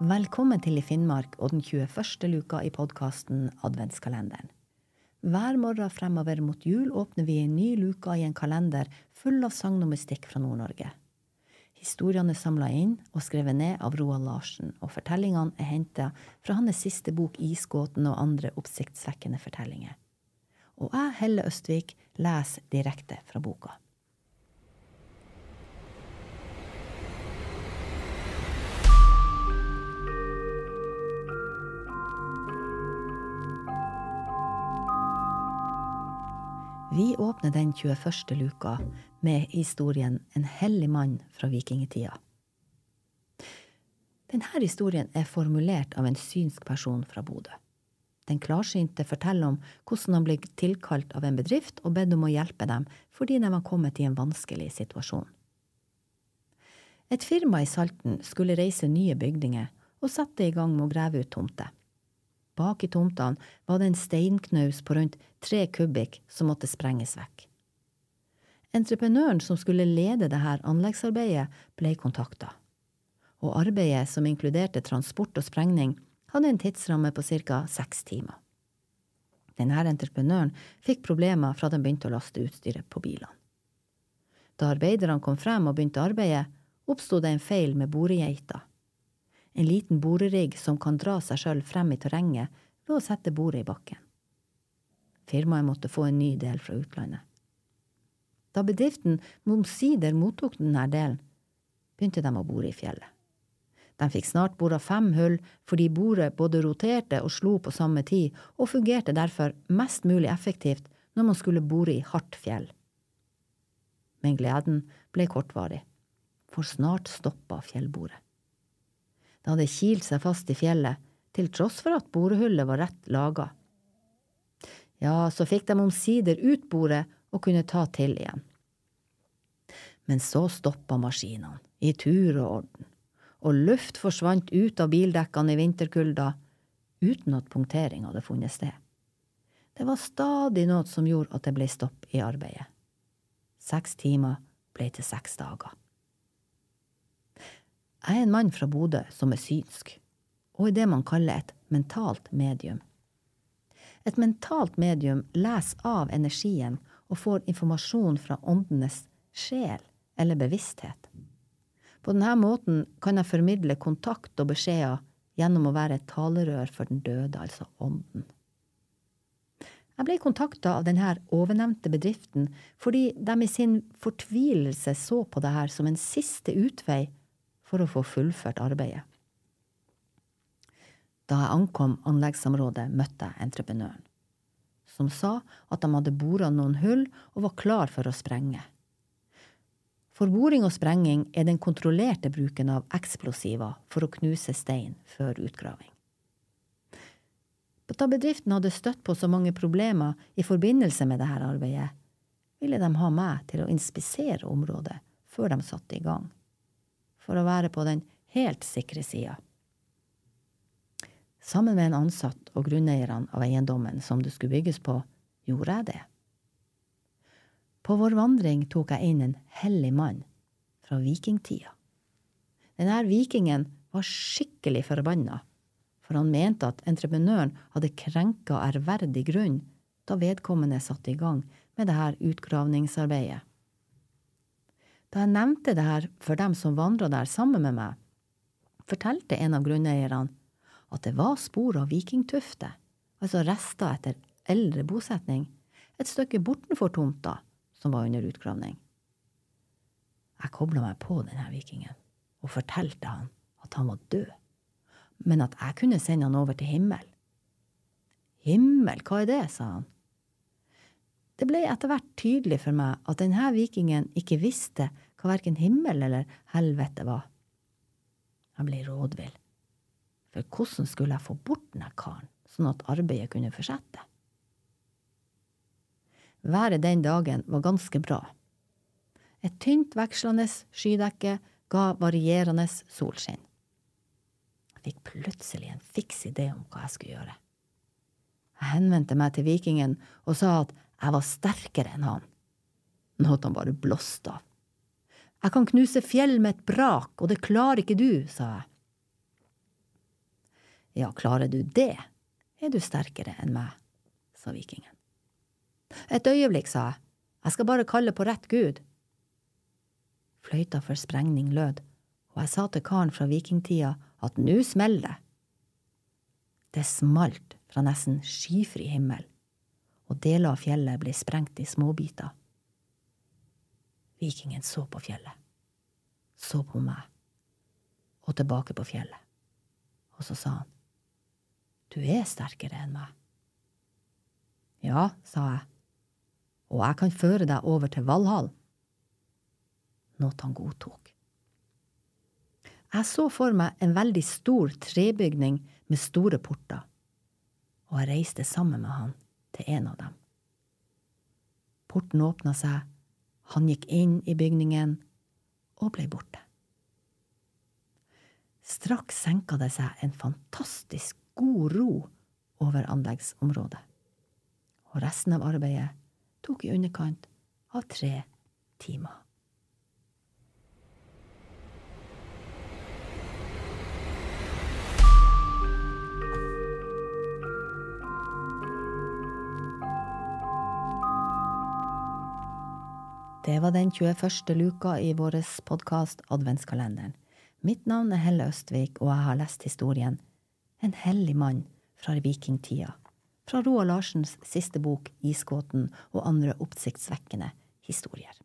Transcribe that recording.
Velkommen til I Finnmark og den 21. luka i podkasten Adventskalenderen. Hver morgen fremover mot jul åpner vi en ny luka i en kalender full av sagn og mystikk fra Nord-Norge. Historiene er samla inn og skrevet ned av Roald Larsen, og fortellingene er henta fra hans siste bok Isgåten og andre oppsiktsvekkende fortellinger. Og jeg, Helle Østvik, leser direkte fra boka. Vi åpner den 21. luka med historien En hellig mann fra vikingtida. Denne historien er formulert av en synsk person fra Bodø. Den klarsynte forteller om hvordan han ble tilkalt av en bedrift og bedt om å hjelpe dem fordi de var kommet i en vanskelig situasjon. Et firma i Salten skulle reise nye bygninger og sette i gang med å grave ut tomter. Bak i tomtene var det en steinknaus på rundt tre kubikk som måtte sprenges vekk. Entreprenøren som skulle lede dette anleggsarbeidet, ble kontakta, og arbeidet, som inkluderte transport og sprengning, hadde en tidsramme på ca. seks timer. Denne entreprenøren fikk problemer fra de begynte å laste utstyret på bilene. Da arbeiderne kom frem og begynte arbeidet, oppsto det en feil med boregeita en liten borerigg som kan dra seg sjøl frem i terrenget ved å sette bordet i bakken. Firmaet måtte få en ny del fra utlandet. Da bedriften omsider mottok denne delen, begynte de å bore i fjellet. De fikk snart bora fem hull fordi bordet både roterte og slo på samme tid, og fungerte derfor mest mulig effektivt når man skulle bore i hardt fjell. Men gleden ble kortvarig, for snart stoppa fjellboret. Det hadde kilt seg fast i fjellet, til tross for at borehullet var rett laga. Ja, så fikk de omsider ut bordet og kunne ta til igjen. Men så stoppa maskinene, i tur og orden, og luft forsvant ut av bildekkene i vinterkulda uten at punktering hadde funnet sted. Det var stadig noe som gjorde at det ble stopp i arbeidet. Seks timer ble til seks dager. Jeg er en mann fra Bodø som er synsk, og er det man kaller et mentalt medium. Et mentalt medium leser av energien og får informasjon fra åndenes sjel eller bevissthet. På denne måten kan jeg formidle kontakt og beskjeder gjennom å være et talerør for den døde, altså ånden. Jeg ble kontakta av denne ovennevnte bedriften fordi de i sin fortvilelse så på dette som en siste utvei for å få fullført arbeidet. Da jeg ankom anleggsområdet, møtte jeg entreprenøren, som sa at de hadde bora noen hull og var klar for å sprenge. For boring og sprenging er den kontrollerte bruken av eksplosiver for å knuse stein før utgraving. Da bedriften hadde støtt på så mange problemer i forbindelse med dette arbeidet, ville de ha meg til å inspisere området før de satte i gang for å være på den helt sikre sida. Sammen med en ansatt og grunneierne av eiendommen som det skulle bygges på, gjorde jeg det. På vår vandring tok jeg inn en hellig mann fra vikingtida. Denne vikingen var skikkelig forbanna, for han mente at entreprenøren hadde krenka ærverdig grunn da vedkommende satte i gang med dette utgravningsarbeidet. Da jeg nevnte det her for dem som vandra der sammen med meg, fortalte en av grunneierne at det var spor av vikingtufter, altså rester etter eldre bosetning, et stykke bortenfor tomta som var under utgravning. Jeg kobla meg på denne vikingen og fortalte han at han var død, men at jeg kunne sende han over til himmel. Himmel, hva er det, sa han. Det ble etter hvert tydelig for meg at denne vikingen ikke visste hva verken himmel eller helvete var. Jeg ble rådvill, for hvordan skulle jeg få bort denne karen, sånn at arbeidet kunne fortsette? Været den dagen var ganske bra. Et tynt, vekslende skydekke ga varierende solskinn. Jeg fikk plutselig en fiks idé om hva jeg skulle gjøre. Jeg henvendte meg til vikingen og sa at jeg var sterkere enn han, noe han bare blåste av. Jeg kan knuse fjell med et brak, og det klarer ikke du, sa jeg. Ja, klarer du det, er du sterkere enn meg, sa vikingen. Et øyeblikk, sa jeg, jeg skal bare kalle på rett gud. Fløyta for sprengning lød, og jeg sa til karen fra vikingtida at nå smeller det. Det smalt fra nesten skyfri himmel, og deler av fjellet ble sprengt i småbiter. Vikingen så på fjellet, så på meg, og tilbake på fjellet, og så sa han, Du er sterkere enn meg. Ja, sa jeg, og jeg kan føre deg over til Valhall. Noe han godtok. Jeg så for meg en veldig stor trebygning med store porter, og jeg reiste sammen med han til en av dem. Porten åpna seg, han gikk inn i bygningen og ble borte. Straks senka det seg en fantastisk god ro over anleggsområdet, og resten av arbeidet tok i underkant av tre timer. Det var den 21. luka i vår podkast Adventskalenderen. Mitt navn er Helle Østvik, og jeg har lest historien En hellig mann fra vikingtida, fra Roald Larsens siste bok Isgåten og andre oppsiktsvekkende historier.